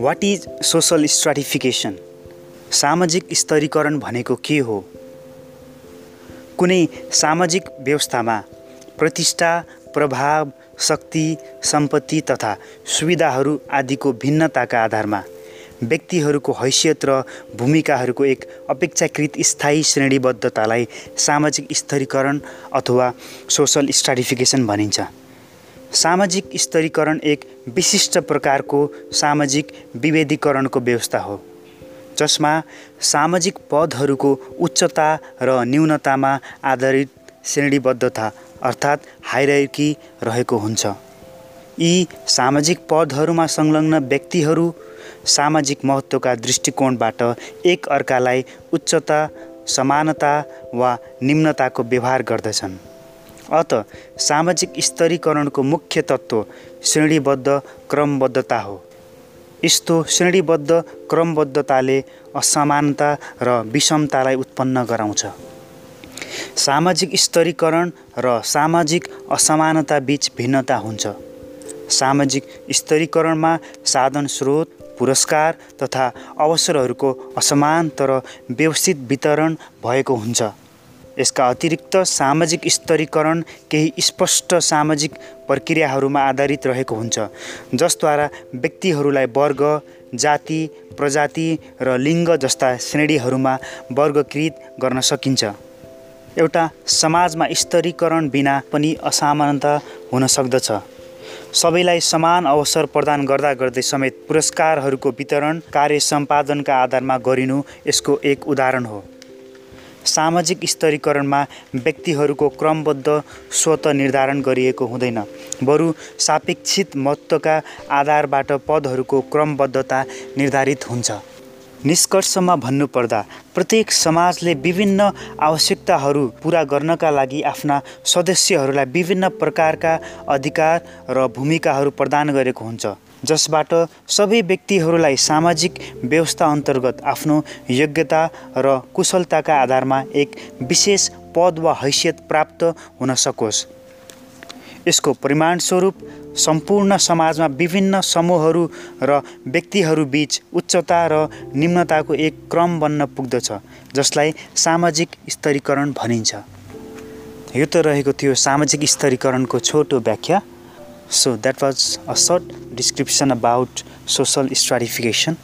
What is social stratification सामाजिक स्तरीकरण भनेको के हो? कुनै सामाजिक व्यवस्थामा प्रतिष्ठा प्रभाव शक्ति सम्पत्ति तथा सुविधाहरू आदिको भिन्नताका आधारमा व्यक्तिहरूको हैसियत र भूमिकाहरूको एक अपेक्षाकृत स्थायी श्रेणीबद्धतालाई सामाजिक स्तरीकरण अथवा सोसल स्ट्राटिफिकेसन भनिन्छ। सामाजिक स्तरीकरण एक विशिष्ट प्रकारको सामाजिक विभेदीकरणको व्यवस्था हो। जसमा सामाजिक पदहरूको उच्चता र न्यूनतामा आधारित श्रेणीबद्धता अर्थात् हाइरार्की रहेको हुन्छ। यी सामाजिक पदहरूमा संलग्न व्यक्तिहरू सामाजिक महत्त्वका दृष्टिकोणबाट एक अर्कालाई उच्चता समानता वा निम्नताको व्यवहार गर्दछन्। अत सामाजिक स्तरीकरणको मुख्य तत्त्व श्रेणीबद्ध क्रमबद्धता हो। यस्तो श्रेणीबद्ध क्रमबद्धताले असमानता र विषमतालाई उत्पन्न गराउँछ। सामाजिक स्तरीकरण र सामाजिक असमानता बिच भिन्नता हुन्छ। सामाजिक स्तरीकरणमा साधन स्रोत पुरस्कार तथा अवसरहरूको असमान तर व्यवस्थित वितरण भएको हुन्छ। यसका अतिरिक्त सामाजिक स्तरीकरण केही स्पष्ट सामाजिक प्रक्रियाहरूमा आधारित रहेको हुन्छ जसद्वारा व्यक्तिहरूलाई वर्ग जाति प्रजाति र लिङ्ग जस्ता श्रेणीहरूमा वर्गकृत गर्न सकिन्छ। एउटा समाजमा स्तरीकरण बिना पनि असमानता हुन सक्दछ। सबैलाई समान अवसर प्रदान गर्दा गर्दै समेत पुरस्कारहरूको वितरण कार्य सम्पादनका आधारमा गरिनु यसको एक उदाहरण हो। सामाजिक स्तरीकरणमा व्यक्तिहरूको क्रमबद्ध स्वत निर्धारण गरिएको हुँदैन। बरु सापेक्षित महत्त्वका आधारबाट पदहरूको क्रमबद्धता निर्धारित हुन्छ। निष्कर्षमा भन्नुपर्दा प्रत्येक समाजले विभिन्न आवश्यकताहरू पुरा गर्नका लागि आफ्ना सदस्यहरूलाई विभिन्न प्रकारका अधिकार र भूमिकाहरू प्रदान गरेको हुन्छ जसबाट सबै व्यक्तिहरूलाई सामाजिक व्यवस्था अन्तर्गत आफ्नो योग्यता र कुशलताका आधारमा एक विशेष पद वा हैसियत प्राप्त हुन सकोस्। यसको परिमाणस्वरूप सम्पूर्ण समाजमा विभिन्न समूहहरू र व्यक्तिहरू बिच उच्चता र निम्नताको एक क्रम बन्न पुग्दछ जसलाई सामाजिक स्तरीकरण भनिन्छ यो त रहेको थियो सामाजिक स्तरीकरणको छोटो व्याख्या So that was a short description about social stratification.